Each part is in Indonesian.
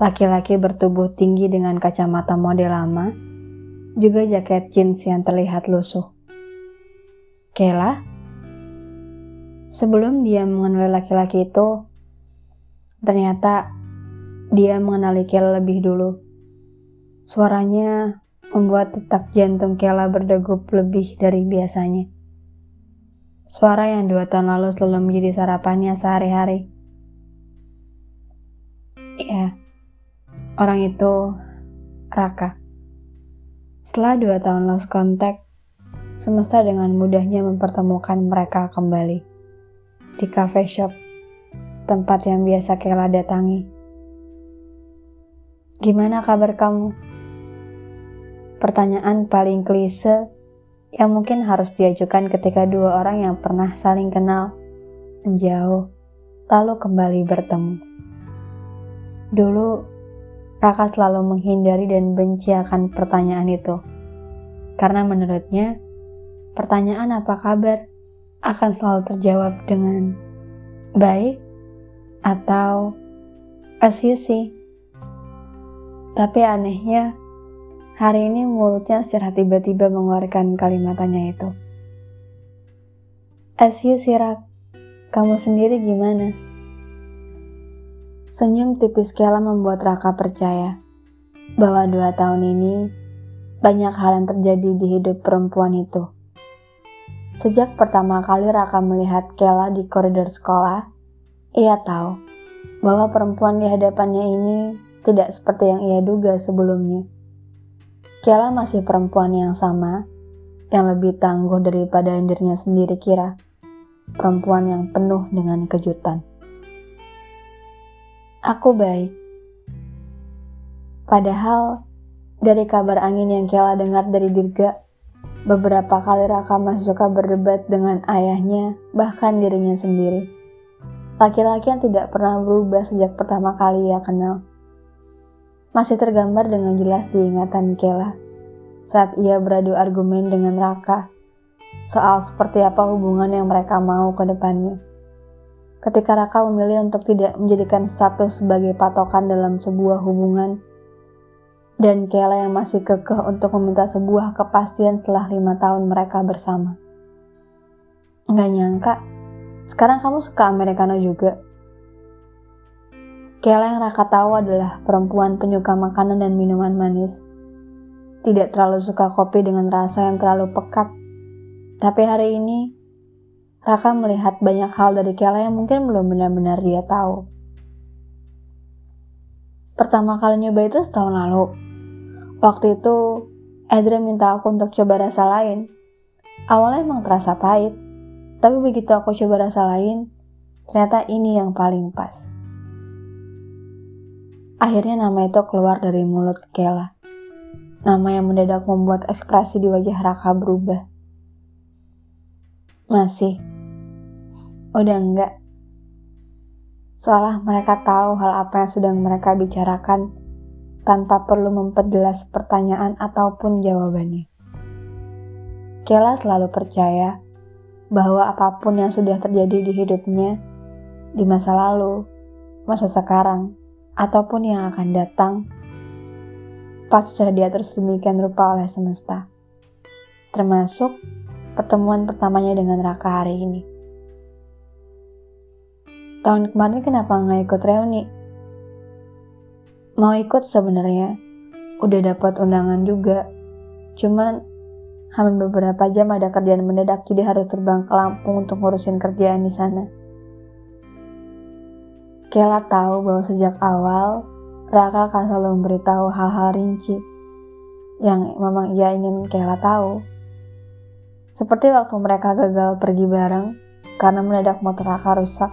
Laki-laki bertubuh tinggi dengan kacamata model lama, juga jaket jeans yang terlihat lusuh. Kela? Sebelum dia mengenali laki-laki itu, ternyata dia mengenali Kela lebih dulu. Suaranya membuat detak jantung Kela berdegup lebih dari biasanya. Suara yang dua tahun lalu selalu menjadi sarapannya sehari-hari. Ya, orang itu Raka. Setelah dua tahun lost contact, semesta dengan mudahnya mempertemukan mereka kembali di cafe shop, tempat yang biasa Kela datangi. Gimana kabar kamu? Pertanyaan paling klise yang mungkin harus diajukan ketika dua orang yang pernah saling kenal, menjauh, lalu kembali bertemu. Dulu, Raka selalu menghindari dan benci akan pertanyaan itu. Karena menurutnya, pertanyaan apa kabar akan selalu terjawab dengan baik atau as you see. Tapi anehnya, Hari ini mulutnya secara tiba-tiba mengeluarkan kalimatannya itu. As you kamu sendiri gimana? Senyum tipis Kela membuat Raka percaya bahwa dua tahun ini banyak hal yang terjadi di hidup perempuan itu. Sejak pertama kali Raka melihat Kela di koridor sekolah, ia tahu bahwa perempuan di hadapannya ini tidak seperti yang ia duga sebelumnya. Kela masih perempuan yang sama, yang lebih tangguh daripada dirinya sendiri kira. Perempuan yang penuh dengan kejutan. Aku baik. Padahal, dari kabar angin yang Kela dengar dari Dirga, beberapa kali Raka masih suka berdebat dengan ayahnya, bahkan dirinya sendiri. Laki-laki yang tidak pernah berubah sejak pertama kali ia kenal masih tergambar dengan jelas di ingatan Kela saat ia beradu argumen dengan Raka soal seperti apa hubungan yang mereka mau ke depannya. Ketika Raka memilih untuk tidak menjadikan status sebagai patokan dalam sebuah hubungan, dan Kela yang masih kekeh untuk meminta sebuah kepastian setelah lima tahun mereka bersama. Nggak nyangka, sekarang kamu suka Americano juga. Kela yang Raka tahu adalah perempuan penyuka makanan dan minuman manis. Tidak terlalu suka kopi dengan rasa yang terlalu pekat. Tapi hari ini, Raka melihat banyak hal dari Kela yang mungkin belum benar-benar dia tahu. Pertama kali nyoba itu setahun lalu. Waktu itu, Adrian minta aku untuk coba rasa lain. Awalnya emang terasa pahit, tapi begitu aku coba rasa lain, ternyata ini yang paling pas. Akhirnya nama itu keluar dari mulut Kela. Nama yang mendadak membuat ekspresi di wajah Raka berubah. Masih. Udah enggak. Seolah mereka tahu hal apa yang sedang mereka bicarakan tanpa perlu memperjelas pertanyaan ataupun jawabannya. Kela selalu percaya bahwa apa pun yang sudah terjadi di hidupnya, di masa lalu, masa sekarang, ataupun yang akan datang, pasti sudah diatur sedemikian rupa oleh semesta. Termasuk pertemuan pertamanya dengan Raka hari ini. Tahun kemarin kenapa nggak ikut reuni? Mau ikut sebenarnya, udah dapat undangan juga. Cuman hampir beberapa jam ada kerjaan mendadak jadi harus terbang ke Lampung untuk ngurusin kerjaan di sana. Kela tahu bahwa sejak awal Raka akan selalu memberitahu hal-hal rinci yang memang ia ingin Kela tahu. Seperti waktu mereka gagal pergi bareng karena mendadak motor Raka rusak.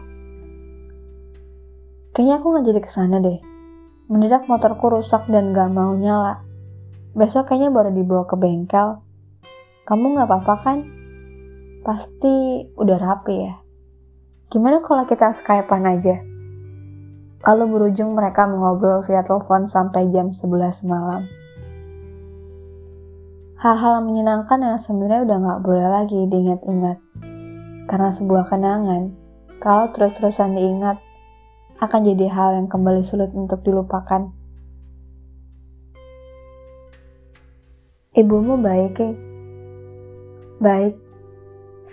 Kayaknya aku gak jadi ke sana deh. Mendadak motorku rusak dan gak mau nyala. Besok kayaknya baru dibawa ke bengkel. Kamu gak apa-apa kan? Pasti udah rapi ya. Gimana kalau kita skypean aja? Lalu berujung mereka mengobrol via telepon sampai jam 11 malam hal-hal menyenangkan yang sebenarnya udah nggak boleh lagi diingat-ingat. Karena sebuah kenangan, kalau terus-terusan diingat, akan jadi hal yang kembali sulit untuk dilupakan. Ibumu baik, ya? Baik.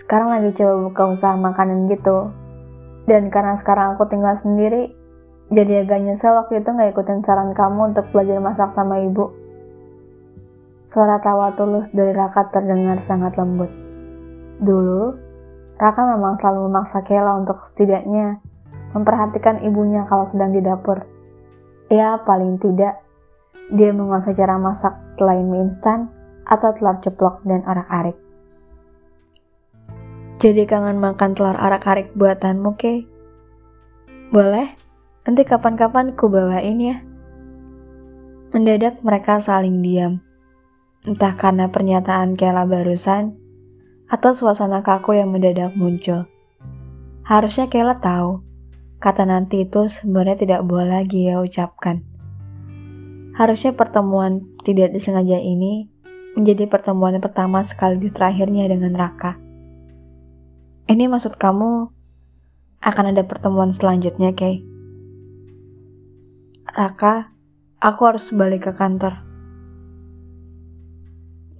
Sekarang lagi coba buka usaha makanan gitu. Dan karena sekarang aku tinggal sendiri, jadi agak nyesel waktu itu nggak ikutin saran kamu untuk belajar masak sama ibu. Suara tawa tulus dari Raka terdengar sangat lembut. Dulu, Raka memang selalu memaksa Kela untuk setidaknya memperhatikan ibunya kalau sedang di dapur. Ya, paling tidak, dia menguasai cara masak selain mie instan atau telur ceplok dan arak-arik. Jadi kangen makan telur arak-arik buatanmu, Kay? Boleh? Nanti kapan-kapan ku bawain ya. Mendadak mereka saling diam. Entah karena pernyataan Kela barusan, atau suasana kaku yang mendadak muncul. Harusnya Kela tahu, kata nanti itu sebenarnya tidak boleh lagi ya ucapkan. Harusnya pertemuan tidak disengaja ini menjadi pertemuan pertama sekaligus terakhirnya dengan Raka. Ini maksud kamu akan ada pertemuan selanjutnya, Kay? Raka, aku harus balik ke kantor.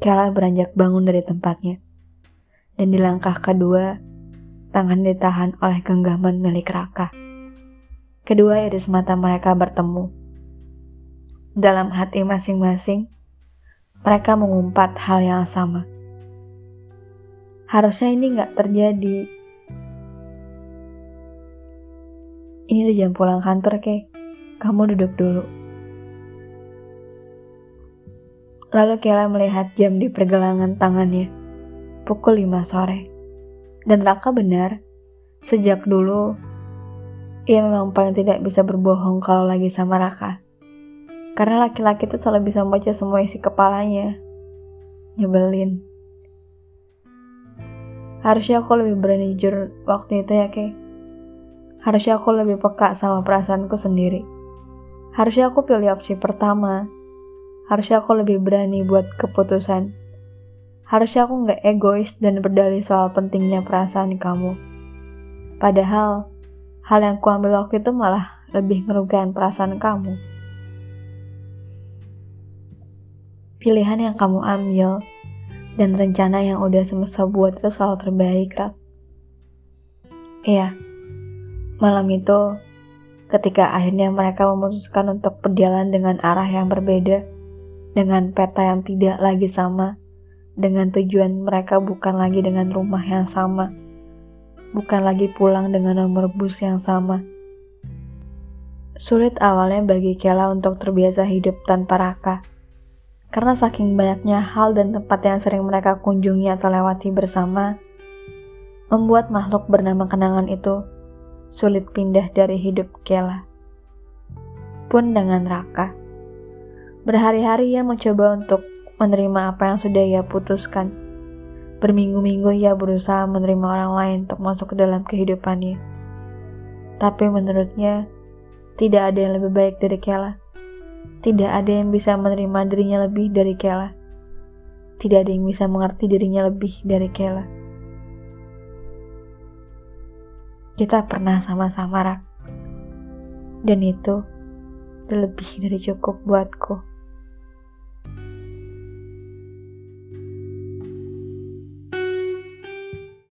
Kela beranjak bangun dari tempatnya. Dan di langkah kedua, tangan ditahan oleh genggaman milik Raka. Kedua iris mata mereka bertemu. Dalam hati masing-masing, mereka mengumpat hal yang sama. Harusnya ini nggak terjadi. Ini udah jam pulang kantor, Kay. Kamu duduk dulu. Lalu Kela melihat jam di pergelangan tangannya. Pukul 5 sore. Dan Raka benar, sejak dulu ia memang paling tidak bisa berbohong kalau lagi sama Raka. Karena laki-laki itu selalu bisa membaca semua isi kepalanya. Nyebelin. Harusnya aku lebih berani jujur waktu itu ya, Kay. Harusnya aku lebih peka sama perasaanku sendiri. Harusnya aku pilih opsi pertama. Harusnya aku lebih berani buat keputusan. Harusnya aku nggak egois dan berdalih soal pentingnya perasaan kamu. Padahal, hal yang kuambil waktu itu malah lebih merugikan perasaan kamu. Pilihan yang kamu ambil dan rencana yang udah semesta buat itu selalu terbaik, Rak. Iya, malam itu ketika akhirnya mereka memutuskan untuk berjalan dengan arah yang berbeda, dengan peta yang tidak lagi sama, dengan tujuan mereka bukan lagi dengan rumah yang sama, bukan lagi pulang dengan nomor bus yang sama. Sulit awalnya bagi Kela untuk terbiasa hidup tanpa Raka, karena saking banyaknya hal dan tempat yang sering mereka kunjungi atau lewati bersama, membuat makhluk bernama kenangan itu sulit pindah dari hidup Kela. Pun dengan Raka. Berhari-hari ia mencoba untuk menerima apa yang sudah ia putuskan. Berminggu-minggu ia berusaha menerima orang lain untuk masuk ke dalam kehidupannya. Tapi menurutnya, tidak ada yang lebih baik dari Kela. Tidak ada yang bisa menerima dirinya lebih dari Kela. Tidak ada yang bisa mengerti dirinya lebih dari Kela. kita pernah sama-sama rak. Dan itu lebih dari cukup buatku.